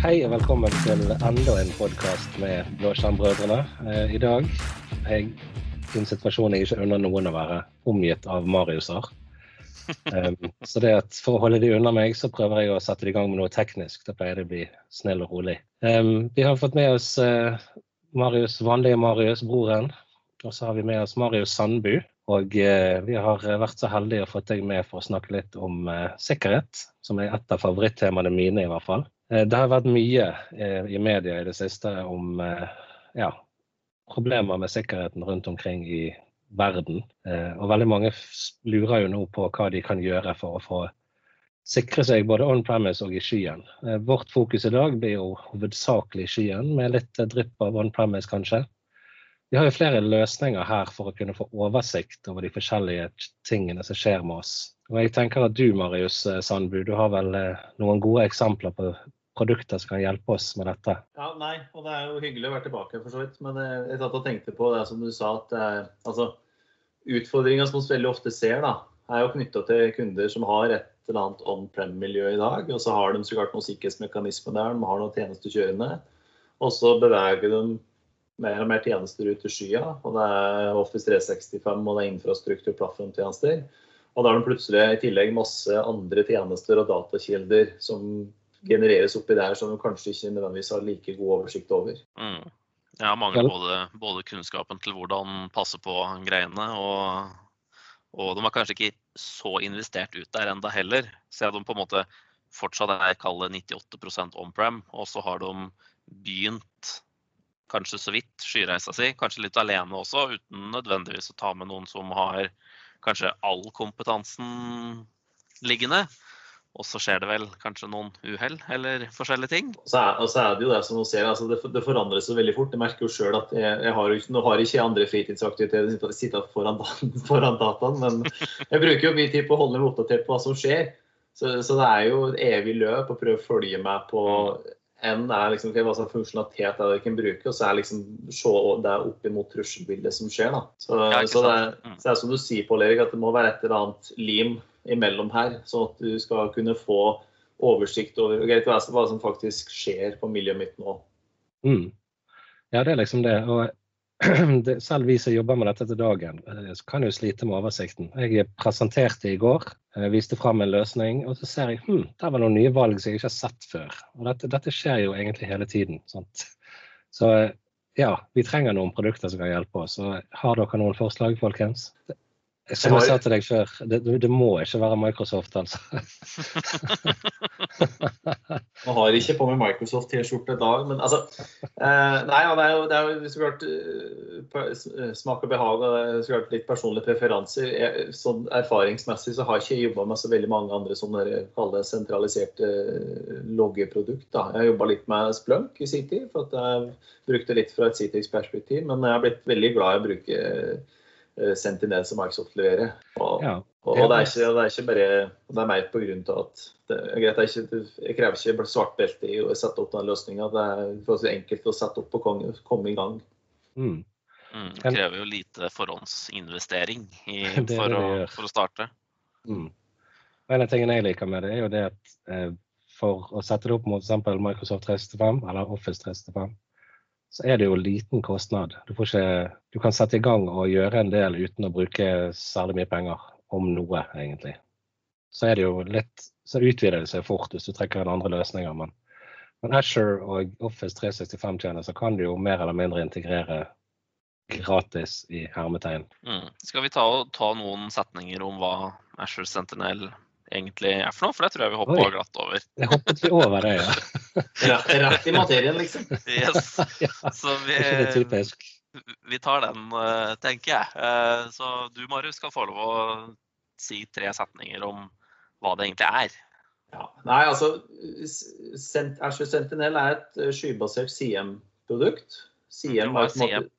Hei og velkommen til enda en podkast med Blåskjermbrødrene. Eh, I dag er jeg i en situasjon jeg ikke unner noen å være omgitt av Mariuser. Um, så det at for å holde de unna meg, så prøver jeg å sette det i gang med noe teknisk. Da pleier det å bli snill og rolig. Um, vi har fått med oss uh, Marius, vanlige Marius, broren. Og så har vi med oss Marius Sandbu. Og eh, vi har vært så heldige å få deg med for å snakke litt om uh, sikkerhet, som er et av favorittemaene mine, i hvert fall. Eh, det har vært mye eh, i media i det siste om eh, ja, problemer med sikkerheten rundt omkring i verden. Og veldig mange lurer jo nå på hva de kan gjøre for å få sikre seg både on premise og i skyen. Vårt fokus i dag blir jo hovedsakelig skyen, med litt drypp av on premise kanskje. Vi har jo flere løsninger her for å kunne få oversikt over de forskjellige tingene som skjer med oss. Og jeg tenker at du Marius Sandbu, du har vel noen gode eksempler på produkter som kan hjelpe oss med dette. Ja, nei, og det er jo hyggelig å være tilbake, for så vidt. Men jeg satt og tenkte på det som du sa, at er, altså, utfordringa som vi veldig ofte ser, da, er jo knytta til kunder som har et eller annet on-prem-miljø i dag. Og så har de så klart noen sikkerhetsmekanismer der, de har noen tjenester kjørende. Og så beveger de mer og mer tjenester ut til skya. Og det er Office 365 og det er infrastruktur, plattformtjenester. Og da har de plutselig i tillegg masse andre tjenester og datakilder som genereres oppi der som du kanskje ikke nødvendigvis har like god oversikt over. Mm. Ja, mangler både, både, kunnskapen til hvordan passe på greiene, og, og de har kanskje ikke så investert ut der enda heller. Selv om de på en måte fortsatt er kalle 98 on-pram, og så har de begynt kanskje så vidt skyreisa si, kanskje litt alene også, uten nødvendigvis å ta med noen som har kanskje all kompetansen liggende. Og så skjer det vel kanskje noen uhell eller forskjellige ting. Og så, er, og så er det jo det som du ser, altså det, det forandrer seg veldig fort. Jeg merker jo sjøl at jeg, jeg har, nå har ikke andre fritidsaktiviteter sitte foran, foran dataen, men jeg bruker jo mye tid på å holde meg oppdatert på hva som skjer. Så, så, det er jo et evig løp å prøve å følge med på en er liksom hva slags funksjonalitet er det jeg kan bruke, og så er liksom se det opp imot trusselbildet som skjer. da. Så, ja, så, det, mm. så, det, er som du sier, Pål Erik, at det må være et eller annet lim imellom her, sånn at du skal kunne få oversikt over greit, hva som faktisk skjer på miljøet mitt nå. Mm. Ja, det er liksom det. Og det, selv vi som jobber med dette til dagen, eh, kan jo slite med oversikten. Jeg presenterte i går, eh, viste fram en løsning, og så ser jeg hm, der var noen nye valg som jeg ikke har sett før. Og dette, dette skjer jo egentlig hele tiden. Sant? Så ja, vi trenger noen produkter som kan hjelpe oss. Og har dere noen forslag, folkens? Som jeg sa til deg før, det, det, må ikke være Microsoft, altså. Man har ikke på med Microsoft-T-skjorte i dag, men altså eh, Nei, det er jo, det er jo så klart eh, smak og behag og så klart litt personlige preferanser. Jeg, sånn Erfaringsmessig så har jeg ikke jobba med så veldig mange andre sånne sentraliserte eh, loggeprodukt. Da. Jeg har jobba litt med Splunk i sin tid, for at jeg brukte litt fra et Citrix-perspektiv. Men jeg har blitt veldig glad i å bruke Eh, Sentinel som Microsoft leverer. Og, ja. og, det, er ikke, det, er ikke, bare Det er mer på grunn til at det, greit, det ikke, jeg krever ikke svart belte i å sette opp den løsninga. Det er forholdsvis enkelt å sette opp og komme, komme i gang. Mm. Mm, det krever jo lite forhåndsinvestering i, for, å, for, å, starte. Mm. En av tingene jeg liker med det, er jo det at eh, for å sette det opp mot f.eks. Microsoft 365 eller Office 365, så er det jo liten kostnad. Du, ikke, du, kan sette i gang og gjøre en del uten å bruke særlig mye penger, om noe, egentlig. Så er det jo litt, så utvider det seg fort hvis du trekker inn andre løsninger. Men, men Asher og Office 365-tjenester kan du jo mer eller mindre integrere gratis i hermetegn. Mm. Skal vi ta, ta noen setninger om hva Asher Sentinel egentlig er for noe, for det tror jeg vi hoppa glatt over. Det hoppet vi over det, ja. Rett i materien, liksom. Yes. Så vi, vi tar den, eh, tenker jeg. Eh, så du, Marius, skal få lov å si tre setninger om hva det egentlig er. Ja. Nei, altså Azure Sentinel er et eh, skybasert CM-produkt. CM er, CM.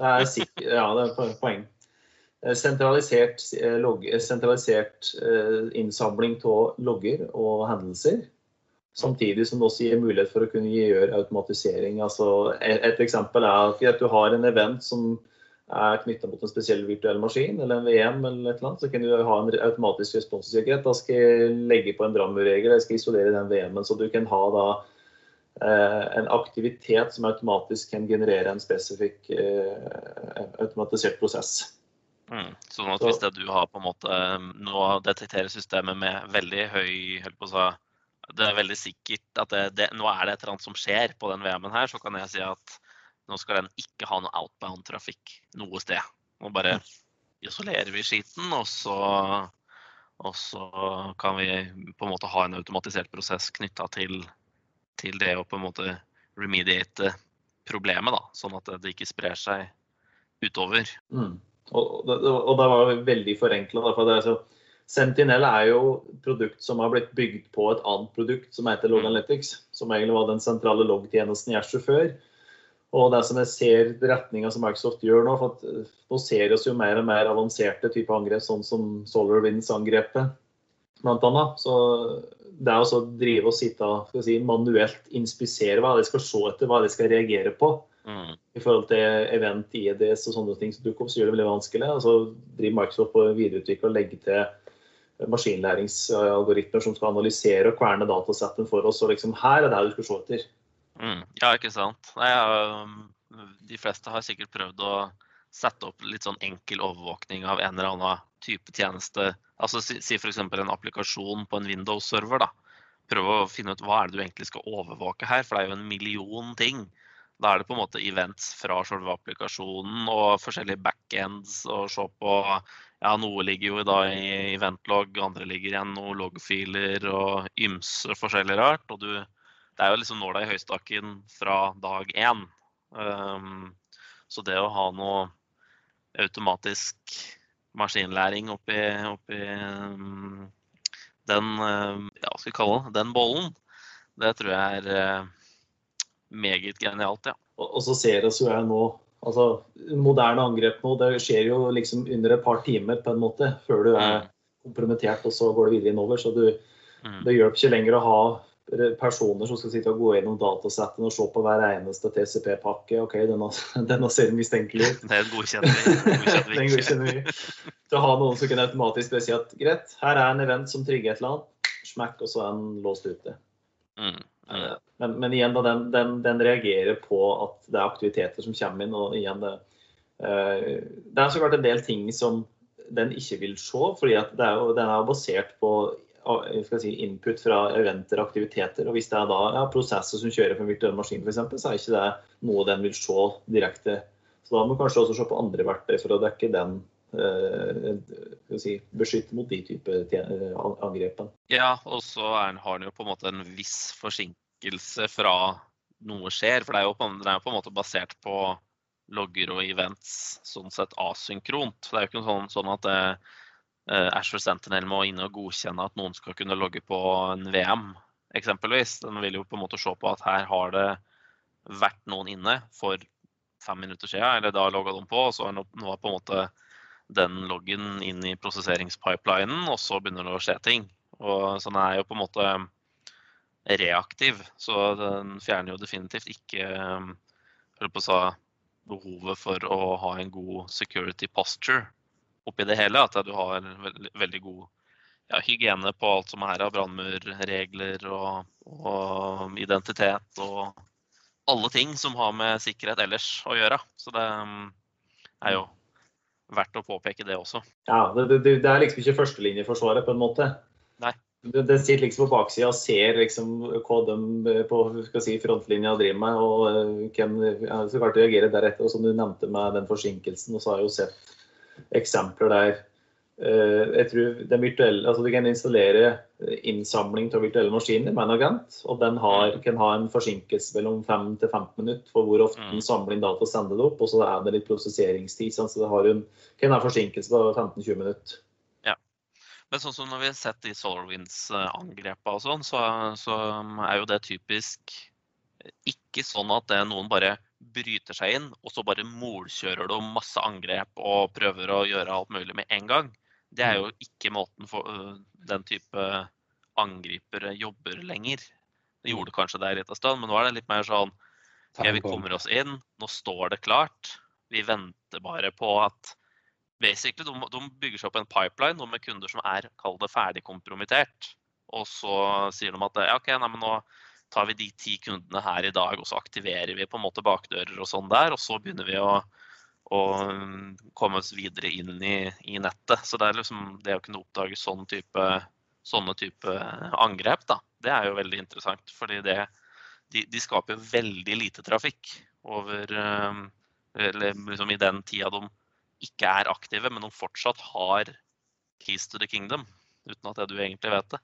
det er, ja, det er poeng. Eh, sentralisert, eh, log, sentralisert eh, innsamling av logger og hendelser. Samtidig som det også gir mulighet for å kunne gjøre automatisering. Altså, et, eksempel er at du har en event som er knytta mot en spesiell virtuell maskin eller en VM, eller et eller annet, så kan du ha en automatisk responssikkerhet. Da skal jeg legge på en brannmurregel, jeg skal isolere den VM-en. Så du kan ha da en aktivitet som automatisk kan generere en spesifikk automatisert prosess. Mm. Sånn at hvis det du har på en måte Nå detekterer systemet med veldig høy på å Det er veldig sikkert at det, det, nå er det et eller annet som skjer på den VM-en her, så kan jeg si at nå skal den ikke ha noe outbound-trafikk noe sted. Nå bare isolerer vi skiten, og så, og så kan vi på en måte ha en automatisert prosess knytta til, til, det å på en måte remediate problemet, da, sånn at det ikke sprer seg utover. Mm. Og, og det var veldig forenkla. Altså, Sentinel er jo produkt som har blitt bygd på et annet produkt som heter Log mm. Analytics, som egentlig var den sentrale logg-tjenesten i Azure før. Og det som jeg ser retninga som Microsoft gjør nå, for at eh, nå ser vi oss jo mer og mer avanserte typer angrep, sånn som SolarWinds-angrepet bl.a. Så det er å drive og sitte og si, manuelt inspisere hva de skal se etter, hva de skal reagere på. Mm. I forhold til event, IEDs og sånne ting som dukker opp, så gjør det veldig vanskelig. Og så driver Microsoft på å videreutvikle og legge til maskinlæringsalgoritmer som skal analysere og kverne datasetten for oss. Og liksom her er det du skal se etter. Mm. Ja, ikke sant. Nei, ja, de fleste har sikkert prøvd å sette opp litt sånn enkel overvåkning av en eller annen type tjeneste. Altså Si, si f.eks. en applikasjon på en Windows-server. da. Prøve å finne ut hva er det du egentlig skal overvåke her, for det er jo en million ting da er det på en måte events fra selve applikasjonen og forskjellige backends og se på ja, noe ligger jo da i eventlog, andre ligger igjen noen loggfiler og ymse forskjellig rart. Og du, det er jo liksom nåla i høystakken fra dag én. Um, så det å ha noe automatisk maskinlæring oppi, oppi um, den, ja, ja, skal vi kalle det, den bollen, det tror jeg er uh, meget genialt, ja. Og, og så ser oss jo jeg nå altså Moderne angrep nå, det skjer jo liksom under et par timer på en måte før du er mm. kompromittert, og så går det videre innover. Så du, mm. det hjelper ikke lenger å ha personer som skal sitte og gå gjennom datasettene og se på hver eneste TCP-pakke. OK, denne, denne ser mistenkelig ut. Det godkjenner vi. Den godkjenner vi. Til å ha noen som kan automatisk si at greit, her er en event som trigger et eller annet. Smekk, og så er den låst ute. Mm. Mm. Men, men, igjen, da, den, den, den, reagerer på at det er aktiviteter som kommer inn. og igjen Det, uh, det er så klart en del ting som den ikke vil se, fordi at er jo, den er basert på si, input fra eventer og aktiviteter. og Hvis det er da ja, prosesser som kjører på en virtuell maskin, f.eks., så er ikke det noe den vil se direkte. Så Da må man kanskje også se på andre verktøy for å dekke den uh, si, beskytte mot de type angrepene. Ja, og så har den jo på en måte en viss forsinkelse vekkelse fra noe skjer. For det er jo på, er på en måte basert på logger og events sånn sett asynkront. Det er jo ikke sånn, sånn at eh, eh, Ashore Sentinel må inn og godkjenne at noen skal kunne logge på en VM, eksempelvis. Den vil jo på en måte se på at her har det vært noen inne for fem minutter siden, eller da logga de på, og så nå på en måte den loggen inn i prosesseringspipelinen, og så begynner det å skje ting. Og sånn er jo på en måte reaktiv. Så den fjerner jo definitivt ikke um, sa, behovet for å ha en god security posture oppi det hele. At du har veldig, veldig god ja, hygiene på alt som er av brannmurregler og, og, identitet og alle ting som har med sikkerhet ellers å gjøre. Så det um, er jo verdt å påpeke det også. Ja, det, det, det er liksom ikke førstelinjeforsvaret på en måte. Nei. Den sitter liksom på baksida og ser liksom hva de eh, på si, frontlinja driver med. og kan hvem, ja, så klart reagere deretter. og Som du nevnte med den forsinkelsen, og så har jeg jo sett eksempler der. Eh, jeg tror den virtuelle, altså Du kan installere innsamling av virtuelle maskiner med en agent. og Den har, kan ha en forsinkelse mellom 5 til 15 minutter for hvor ofte den mm. samler inn data og sender det opp. Og så er det litt prosesseringstid. Så det har en, kan ha en forsinkelse på 15-20 minutter. Men sånn som når vi har sett de Solarwinds-angrepene og sånn, så, så, er jo det typisk ikke sånn at det noen bare bryter seg inn, og så bare molkjører du masse angrep og prøver å gjøre alt mulig med en gang. Det er jo mm. ikke måten for uh, den type angripere jobber lenger. Det gjorde kanskje det en liten stund, men nå er det litt mer sånn ja, Vi kommer oss inn, nå står det klart. Vi venter bare på at basically, de, de, bygger seg opp en pipeline med kunder som er kall det ferdig kompromittert. Og så sier de at ja, OK, nei, men nå tar vi de ti kundene her i dag, og så aktiverer vi på en måte bakdører og sånn der. Og så begynner vi å, å komme oss videre inn i, i, nettet. Så det er liksom det å kunne oppdage sånn type, sånne type angrep, da, det er jo veldig interessant. Fordi det, de, de skaper veldig lite trafikk over eller liksom i den tida de ikke er aktive, men de fortsatt har keys to the kingdom. Uten at du egentlig vet det.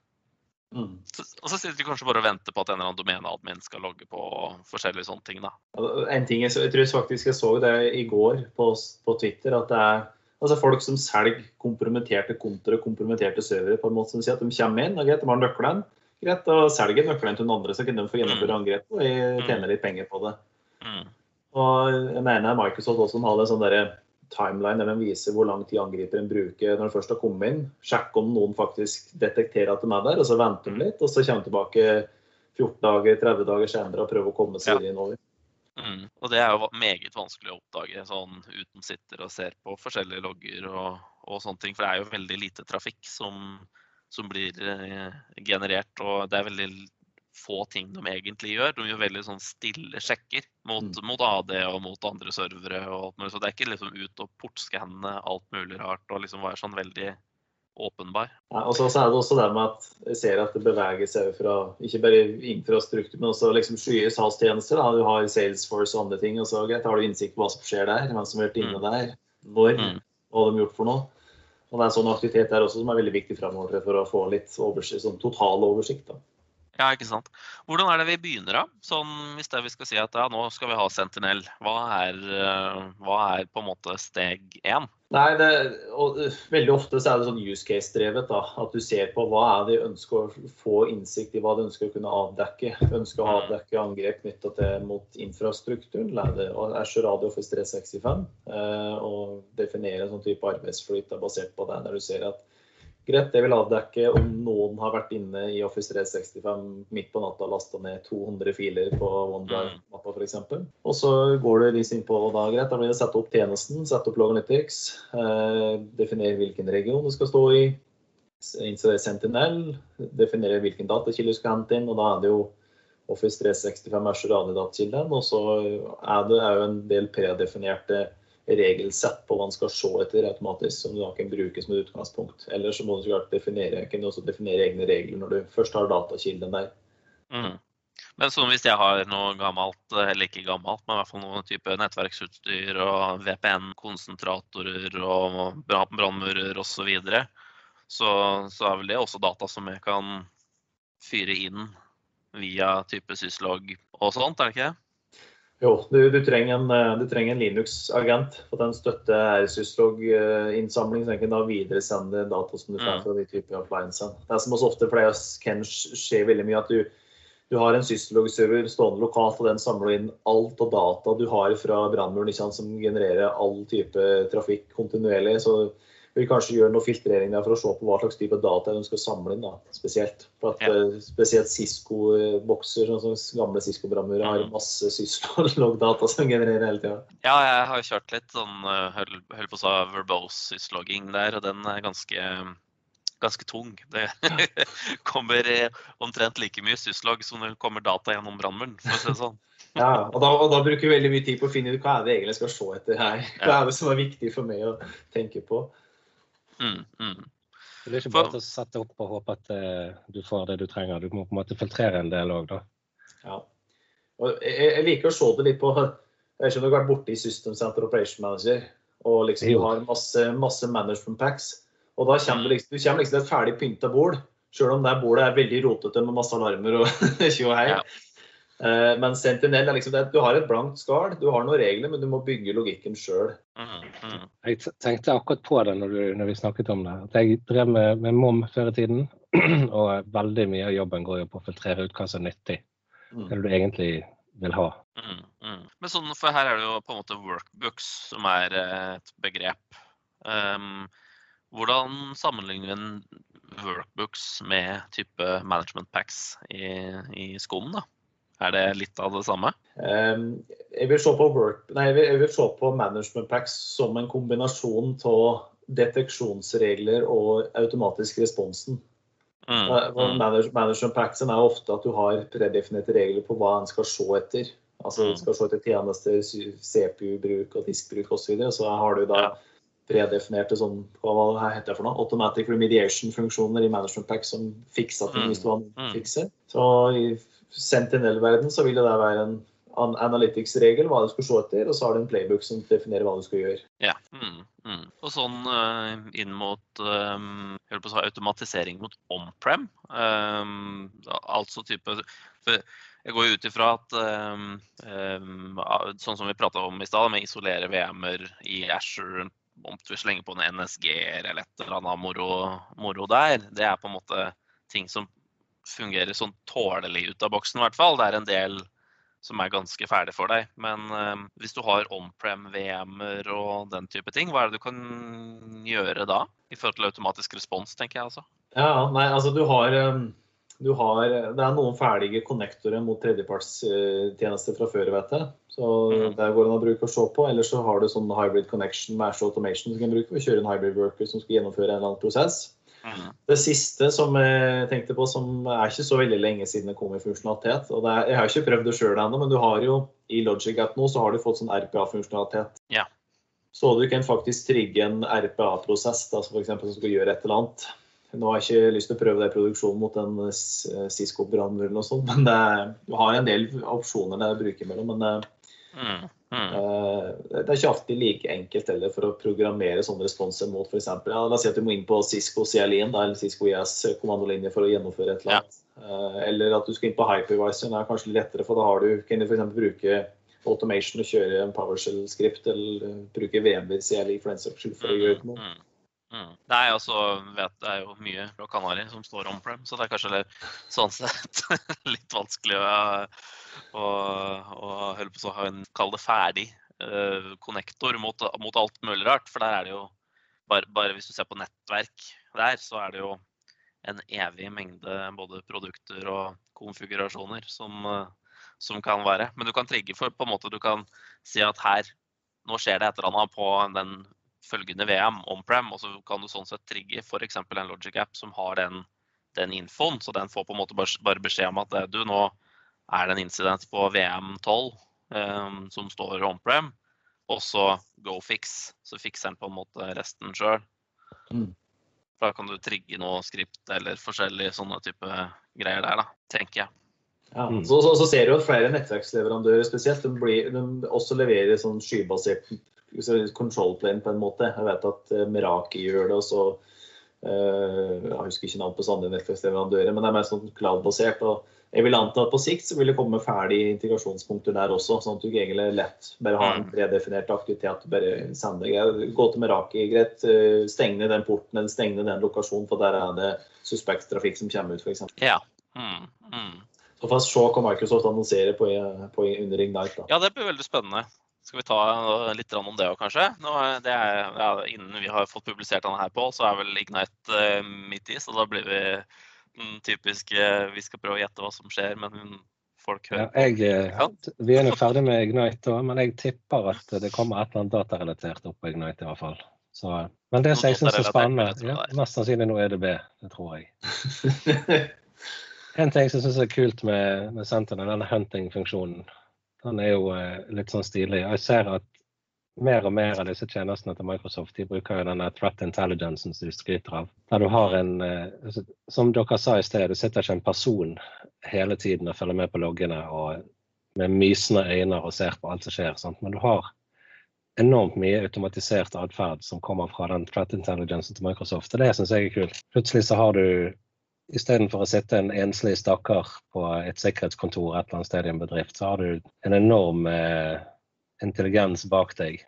Mm. Så, og så sitter de kanskje bare og venter på at en eller annen domeneadmin skal logge på forskjellige sånne ting. da. En ting jeg, jeg tror faktisk jeg så det i går på, på Twitter, at det er altså folk som selger kompromitterte kontoer og kompromitterte servere på en måte som sier at de kommer inn og greit, de har nøkkelen, greit, og selger nøkkelen til noen andre, så kan de få gjennomføre mm. angrep og mm. tjene litt penger på det. Mm. Og jeg mener Microsoft også har en sånn timeline der den viser hvor lang tid angriperen bruker når de først har kommet inn. Sjekke om noen faktisk detekterer at de er der, og så venter de litt. Og så kommer de tilbake 14 dager, 30 dager senere og prøver å komme seg ja. innover. Mm. Og det er jo meget vanskelig å oppdage sånn uten sitter og ser på forskjellige logger og, og sånne ting. For det er jo veldig lite trafikk som, som blir eh, generert, og det er veldig få ting de egentlig gjør. De gjør veldig sånn stille sjekker mot, mm. mot AD og mot andre servere. Og alt mulig. Så det er ikke liksom ut og portskanne alt mulig rart og liksom være sånn veldig åpenbar. Ja, og så er det også det med at jeg ser at det beveger seg fra ikke bare infrastruktur, men også liksom skye salgstjenester. Du har Salesforce og andre ting. og så greit, har du innsikt på hva som skjer der, hvem som har vært inne mm. der, når, mm. hva de har gjort for noe. Og det er en sånn aktivitet der også som er veldig viktig fremover for å få litt oversikt, sånn total oversikt. da. Ja, ikke sant. Hvordan er det vi begynner, da? Sånn, hvis det vi skal si at ja, nå skal vi ha Sentinel, hva er, eh, hva er på en måte steg én? Nei, det, og, Veldig ofte så er det sånn use case-drevet. da, At du ser på hva er det de ønsker å få innsikt i, hva de ønsker å kunne avdekke. Ønsker å mm. avdekke angrep knytta til mot infrastrukturen. Azure Radio for 365. Eh, og definere en sånn type arbeidsflyt basert på det. Når du ser at Greit, det vil avdekke om noen har vært inne i Office 365 midt på natta og lasta ned 200 filer på OneDrive-mappa f.eks. Og så går du litt innpå, da, greit, da blir det sette opp tjenesten, sette opp Loganalytics, eh, definere hvilken region du skal stå i, installere Sentinel, definere hvilken datakilde du skal hente inn. og da er det jo Office 365 er så radidatkilden, og så er det jo en del predefinerte regelsett på hva man skal se etter automatisk, som du da kan bruke som et utgangspunkt. Eller så må du klart definere, definere egne regler når du først har datakilden der. Mm. Men sånn hvis jeg har noe gammelt, eller ikke gammelt, men i hvert fall noen type nettverksutstyr og VPN-konsentratorer og brannmurer osv., så, videre, så så er vel det også data som jeg kan fyre inn via type syslog og sånt, er det ikke det? Jo, du, du, trenger en, eh, en Linux-agent for den støtter syslog-innsamling, så den kan da videresende data som du får mm. fra de typer appliancer. Det som også ofte pleier kan skje veldig mye, at du, du har en syslog-server stående lokalt, og den samler inn alt av data du har fra brannmuren som genererer all type trafikk kontinuerlig. så vil kanskje gjøre noe filtrering der for å se på hva slags type data de skal samle inn. da, Spesielt For at ja. uh, spesielt Cisco-bokser, sånn som gamle Cisco-brannmurer, har mm. masse syslog-data som genererer hele tida. Ja, jeg har kjørt litt sånn høll, høll på å si verbose syslogging der, og den er ganske ganske tung. Det kommer omtrent like mye syslogg som det kommer data gjennom brannmuren, si det sånn. Ja, og da, og da, bruker vi veldig mye tid på å finne ut hva er det egentlig jeg skal se etter her. Hva er det som er viktig for meg å tenke på. Mm, mm. Det er ikke bare å sette opp og håpe at uh, du får det du trenger. Du må på en måte filtrere en del òg, da. Ja. Og jeg, jeg, liker å se det litt på Jeg vet ikke om du har vært borte i System Center Operation Manager og liksom du har masse, masse management packs. Og da kommer du liksom, du kommer liksom til et ferdig pynta bord, sjøl om det bordet er veldig rotete med masse alarmer og tjo og hei. Ja. Uh, men Sentinel er liksom det, du har et blankt skall, du har noen regler, men du må bygge logikken sjøl. Mm, mm. Jeg tenkte akkurat på det når, du, når, vi snakket om det. At jeg drev med, med MOM før i tiden. Og veldig mye av jobben går jo på å filtrere ut hva som er nyttig. Mm. Det du egentlig vil ha. Mm, mm. Men sånn, for her er det jo på en måte workbooks som er eh, et begrep. Um, hvordan sammenligner vi en workbooks med type management packs i, i skolen? da? Er det litt av det samme? Um, jeg, vil se på work, nei, jeg vil se på management packs som en kombinasjon av deteksjonsregler og automatisk responsen. Mm. mm. Management packsen er ofte at du har predefinerte regler på hva en skal se etter. Altså du mm. skal se etter tjenester, CPU-bruk og diskbruk osv. Så, videre. så har du da predefinerte sånn, hva heter det for noe? Automatic remediation-funksjoner i management pack som fikser ting hvis du har fikser. Så Sentinel-verden så vil det være en analytics-regel, hva du skal se etter, og så har du en playbook som definerer hva du skal gjøre. Ja. Mm, mm. Og sånn uh, inn mot um, si, automatisering mot on-prem, um, altså type Jeg går ut ifra at um, sånn som vi prata om i stad, med isolere VM-er i Asher om du slenger på en NSG-er eller et eller annet moro, moro der, det er på en måte ting som fungerer sånn tålelig ut av boksen, i hvert fall. Det er en del som er ganske ferdig for deg. Men eh, hvis du har on-prem-VM-er og den type ting, hva er det du kan gjøre da? I forhold til automatisk respons, tenker jeg altså. Ja, nei, altså du har, du har Det er noen ferdige connectorer mot tredjepartstjenester fra før, vet jeg. Så mm. der går det an å bruke og se på. Eller så har du sånn hybrid connection med Ash Automation som du kan bruke å kjøre en hybrid worker som skal gjennomføre en eller annen prosess. Mm. Det siste som jeg tenkte på, som er ikke så veldig lenge siden det kom i funksjonalitet og er, Jeg har ikke prøvd det sjøl ennå, men du har jo i Logic at nå så har du fått sånn RPA-funksjonalitet. Ja. Så du kan faktisk trigge en RPA-prosess altså f.eks. som skal gjøre et eller annet. Nå har jeg ikke lyst til å prøve det i produksjon mot en Cisco-brann, eller noe sånt, men det, du har en del opsjoner det bruker mellom. men mm. Mm. Eh, det er ikke alltid like enkelt heller for å programmere sånne responser mot f.eks. Ja, la oss si at du må inn på Cisco CLIN eller Cisco IS e kommandolinje for å gjennomføre et eller annet. Ja. Eh, eller at du skal inn på hypervisor. Det er kanskje lettere, for da har du, kan du f.eks. bruke automation og kjøre en PowerShell-skript, eller bruke VMware CLI for den saks skyld for å gjøre noe. Mm. Mm. Nei, altså, vet, Det er jo mye fra Kanari som står on-prem, så det er kanskje sånn sett litt vanskelig å og, og på så har en kall det ferdig uh, konnektor mot, mot, alt mulig rart. For der er det jo bare, bare, hvis du ser på nettverk der, så er det jo en evig mengde både produkter og konfigurasjoner som, uh, som kan være. Men du kan trigge for på en måte du kan si at her nå skjer det et eller annet på den følgende VM on-prem, og så kan du sånn sett trigge f.eks. en Logic app som har den, den infoen. Så den får på en måte bare beskjed om at du nå er det en incident på VM12 um, som står on-prem, og så GoFix. Så fikser den på en måte resten sjøl. Mm. Da kan du trigge noe skript eller forskjellige sånne type greier der, da, tenker jeg. Ja, mm. så, så, så, ser du at flere nettverksleverandører spesielt, de, blir, de også leverer sånn skybasert control plane på en måte. Jeg vet at uh, Meraki gjør det, og så Jeg husker ikke navn på sånne nettverksleverandører, men det er mer sånn cloud-basert. og jeg vil anta at på sikt så vil det komme ferdige integrasjonspunkter der også, sånn at du egentlig lett bare har en mm. predefinert aktivitet. bare sender deg. Gå til Meraki, greit. steng stenge den porten eller stenge den lokasjonen, for der er det suspekt trafikk som kommer ut, f.eks. Ja. Mm, mm. Så vi se hva Microsoft annonserer på, på under Ignite. Da. Ja, det blir veldig spennende. Skal vi ta litt om det òg, kanskje? Nå, det er, ja, innen vi har fått publisert denne her på, så er vel Ignite uh, midt i, så da blir vi den typiske Vi skal prøve å gjette hva som skjer, men folk hører ja, jeg, eh, Vi er nå ferdig med Ignite, men jeg tipper at det kommer et eller annet datarelatert opp på Ignite i hvert fall. Så, men det som jeg syns er spennende, ja, mest sannsynlig nå EDB. Det tror jeg. en ting som jeg syns er kult med, med Sentinel, denne hunting-funksjonen, den er jo eh, litt sånn stilig. Jeg ser at mer og mer av disse tjenestene til Microsoft de bruker jo denne threat intelligencen som de skryter av. Der du har en eh, altså, Som dere sa i sted, det sitter ikke en person hele tiden og følger med på loggene og med mysende øyne og ser på alt som skjer. Sant? Men du har enormt mye automatisert atferd som kommer fra den threat intelligencen til Microsoft. Og det syns jeg er kult. Plutselig så har du Istedenfor å sitte en enslig stakkar på et sikkerhetskontor et eller annet sted i en bedrift, så har du en enorm eh, intelligens bak deg.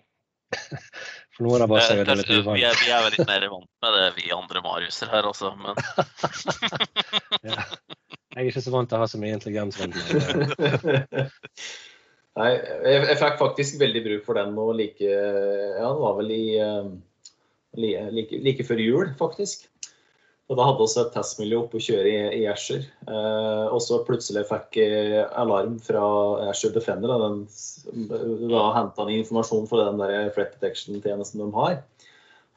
For noen av oss er det litt uvant. Vi er, vi er vel litt mer vant med det, vi andre Mariuser her også, men ja. Jeg er ikke så vant til å ha så mye intelligens rundt meg. Nei, jeg, jeg, fikk faktisk veldig bruk for den nå like Ja, det var vel i eh, like, like før jul, faktisk. Og Da hadde vi et testmiljø oppe å kjøre i, i. Eh, og så plutselig fikk jeg alarm fra Asher Defender. Den, da henta han informasjon fra den der flat detection-tjenesten de har.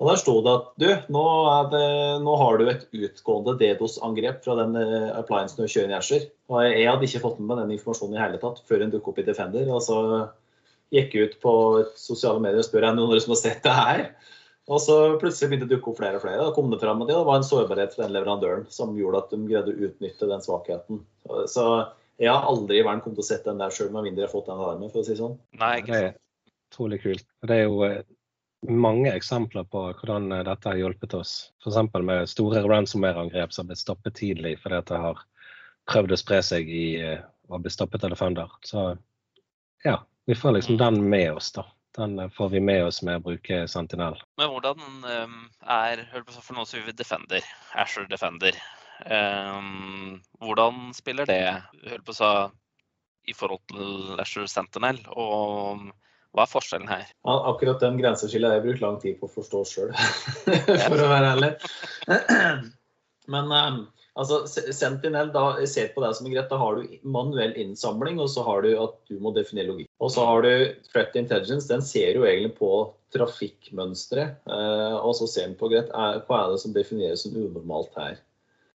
Og der sto det at du, nå, det, nå har du et utgående DDoS-angrep fra den uh, appliancen du kjører i Asher. Og jeg hadde ikke fått med meg den informasjonen i hele tatt før den dukket opp i Defender. Og så gikk jeg ut på sosiale medier og spør om noen som har sett det her. Og så plutselig begynte det å dukke opp flere og flere. Da kom det fram at det var en sårbarhet for den leverandøren som gjorde at de greide å utnytte den svakheten. Så jeg har aldri i verden kommet til å sette den der sjøl, med mindre jeg har fått den alarmen, for å si sånn. Nei, ikke sant. Det er utrolig kult. Det er jo eh, mange eksempler på hvordan eh, dette har hjulpet oss. F.eks. med store ransomware-angrep som har blitt stoppet tidlig fordi at det har prøvd å spre seg i eh, og blitt stoppet av Defender. Så ja, vi får liksom den med oss, da. Den får vi med oss med å bruke Sentinel. Men hvordan um, er hør på, For noen som vi Defender, Asher Defender. Um, hvordan spiller det hør på, så, i forhold til Asher Sentinel? Og hva er forskjellen her? Ja, akkurat den grenseskillet har jeg brukt lang tid på å forstå sjøl, for å være ærlig. Men um, altså, Sentinel, da ser på deg som greit, da har du manuell innsamling, og så har du at du må definere logikk. Og så har du threat intelligence, den ser jo egentlig på trafikkmønsteret. Uh, og så ser den på greit, hva er det som defineres som unormalt her.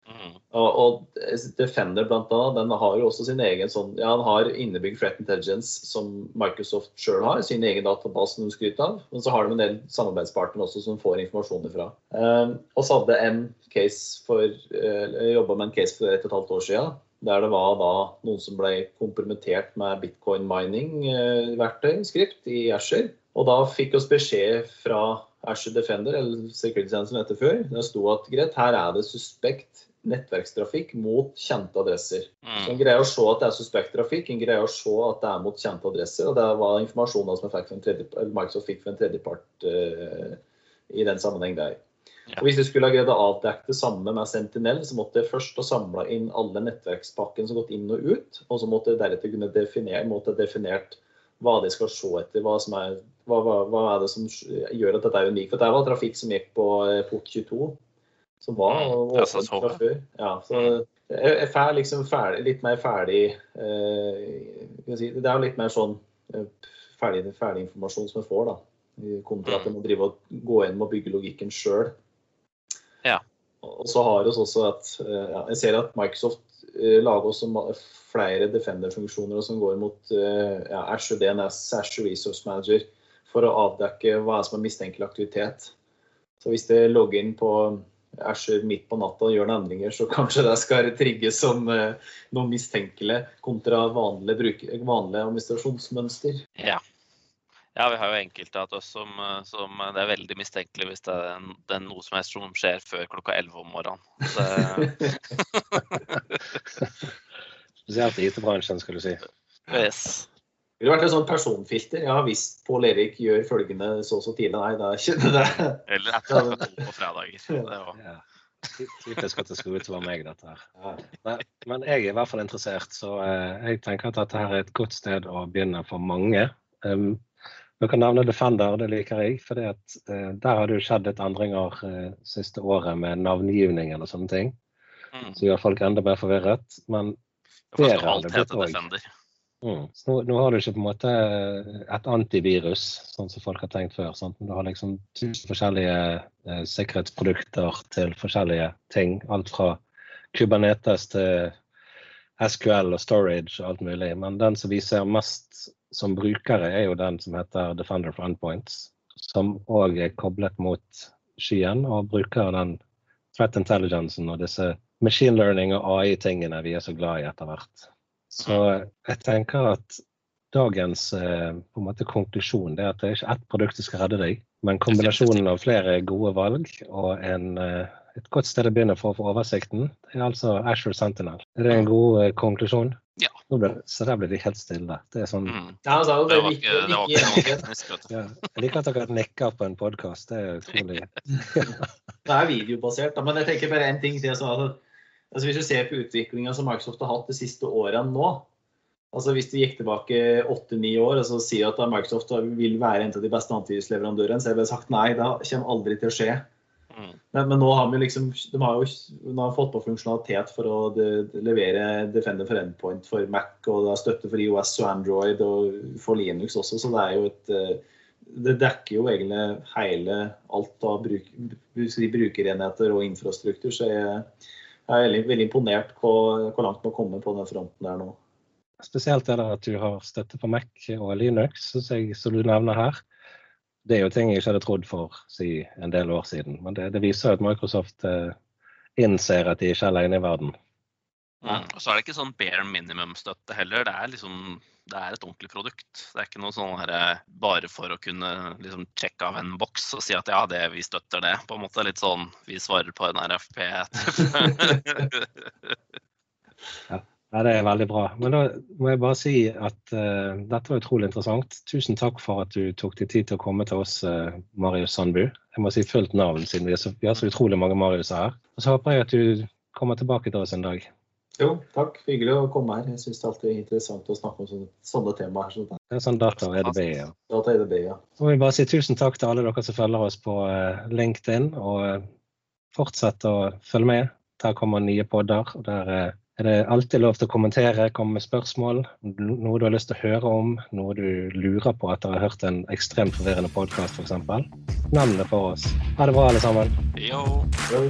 Mm. Og, og Defender blant annet, den har jo også sin egen sånn, ja, han har innebygd Threat Intelligence som Microsoft sjøl har, sin egen database de skryter av. Men så har de en del samarbeidspartnere også som får informasjon ifra. Um, og så hadde en case for, uh, jobba med en case for et og et halvt år siden. Der det var da noen som ble kompromittert med bitcoin mining-verktøy, skript, i Asher. Og da fikk vi beskjed fra Asher Defender, eller Security Center som het før. Det sto at greit, her er det suspekt nettverkstrafikk mot kjente adresser. Mm. Så En greier å se at det er suspekt trafikk, en greier å se at det er mot kjente adresser. og Det var informasjonen som Microsoft fikk for en tredjepart uh, i den sammenheng der. Ja. Og Hvis de skulle ha greid å avdekke det samme med Sentinel, så måtte de først ha samla inn alle nettverkspakkene som har gått inn og ut, og så måtte de deretter kunne definere, måtte ha definert hva de skal se etter. Hva, som er, hva, hva, hva er det som gjør at dette er unikt. For det var trafikk som gikk på eh, port 22 som var og åpen fra før. Ja, så jeg jeg er liksom ferdig, litt mer ferdig eh, si, Det er jo litt mer sånn eh, ferdig, ferdig informasjon som jeg får, da. Kontra at jeg må drive og gå inn og bygge logikken sjøl. Ja. Og så har vi også at eh, ja, Jeg ser at Microsoft eh, lager også flere Defender-funksjoner som går mot ja, Azure DNS, Azure Resource Manager, for å avdekke hva som er mistenkelig aktivitet. Så hvis det logger inn på Azure midt på natta og gjør noen endringer, så kanskje det skal trigges som eh, noe mistenkelig kontra vanlig, bruk, vanlig administrasjonsmønster. Ja. ja, vi har jo enkelte av oss som, eh, som det er veldig mistenkelig hvis det er, en, det er noe som helst som skjer før klokka 11 om morgenen. Det, Spesielt i IT-bransjen, skal du si. yes. Det ville vært et sånt personfilter. Ja, hvis Pål Erik gjør følgende så og så tidlig, nei, det er ikke det. Eller etter to på fredager. Det var, Ja. Typisk at det skulle ut til å meg, dette her. Ja. Men, men jeg er i hvert fall interessert, så eh, jeg tenker at dette her er et godt sted å begynne for mange. Um, dere kan nevne Defender, det liker jeg. For uh, der har det jo skjedd litt endringer uh, siste året med navngivningen og sånne ting. mm. Så gjør folk enda mer forvirret. Men Der skal det blitt hete også. Defender? Mm, så nå, nå har du ikke på en måte et antivirus, sånn som folk har tenkt før. Sant? Men du har liksom tusen forskjellige eh, sikkerhetsprodukter til forskjellige ting. Alt fra Kubernetes til SQL og storage og alt mulig. Men den som vi ser mest som brukere, er jo den som heter Defender for Endpoints. Som òg er koblet mot skyen og bruker den threat intelligencen og disse machine learning og AI-tingene vi er så glad i etter hvert. Så jeg tenker at dagens eh, på en måte konklusjon er at det er ikke ett produkt som skal redde deg, men kombinasjonen av flere gode valg og en, eh, et godt sted å begynne for å få oversikten, det er altså Ashore Sentinel. Er det en god eh, konklusjon? Ja. Nå ble, så der ble de helt stille. Det er sånn, Mm. Ja, altså, Det var ikke, det var ikke ja. Jeg liker at dere nikker på en podkast. Det er utrolig Det er videobasert, da, men jeg tenker bare en ting altså, altså, hvis du ser på utviklinga som Microsoft har hatt de siste årene nå altså Hvis du gikk tilbake åtte-ni år og så sier at Microsoft vil være en av de beste antivirusleverandørene, så har jeg bare sagt nei, det kommer aldri til å skje. Mm. Men, men nå har vi liksom, de har jo nå har fått på funksjonalitet for å de, de levere Defender for Endpoint for Mac, og det er støtte for IOS og Android og for Linux også, så det er jo et eh, det dekker jo egentlig hele alt av bruk, brukerenheter og infrastruktur. Så jeg, jeg er veldig, veldig imponert på hvor langt man kommer kommet på den fronten der nå. Spesielt er det at du har støtte på Mac og Linux, jeg, som du nevner her. Det er jo ting jeg ikke hadde trodd for si, en del år siden. Men det, det viser at Microsoft eh, innser at de ikke er alene i verden. Mm. Og så er det ikke sånn bare minimum-støtte heller. Det er, liksom, det er et ordentlig produkt. Det er ikke noe sånn her, eh, bare for å kunne liksom, sjekke av en boks og si at ja, det, vi støtter det. På en måte litt sånn vi svarer på en RFP. ja. Det er veldig bra. Men da må jeg bare si at uh, dette var utrolig interessant. Tusen takk for at du tok deg tid til å komme til oss, uh, Marius Sandbu. Jeg må si fullt navn, siden vi, så, vi har så utrolig mange Marius her. Og så håper jeg at du kommer tilbake til oss en dag. Jo, takk. Hyggelig å komme her. Jeg syns det alltid er interessant å snakke om sånne, sånne temaer. Sånn. Det er sånn data og EDB, ja. Data EDB, ja. Så må vi bare si tusen takk til alle dere som følger oss på uh, LinkedIn, og fortsett å følge med. Der kommer nye podder. og der er det alltid lov til å kommentere, komme med spørsmål, noe du har lyst til å høre om, noe du lurer på etter å ha hørt en ekstremt forvirrende podkast f.eks. Nevn det for oss. Ha det bra, alle sammen. Yo. Yo.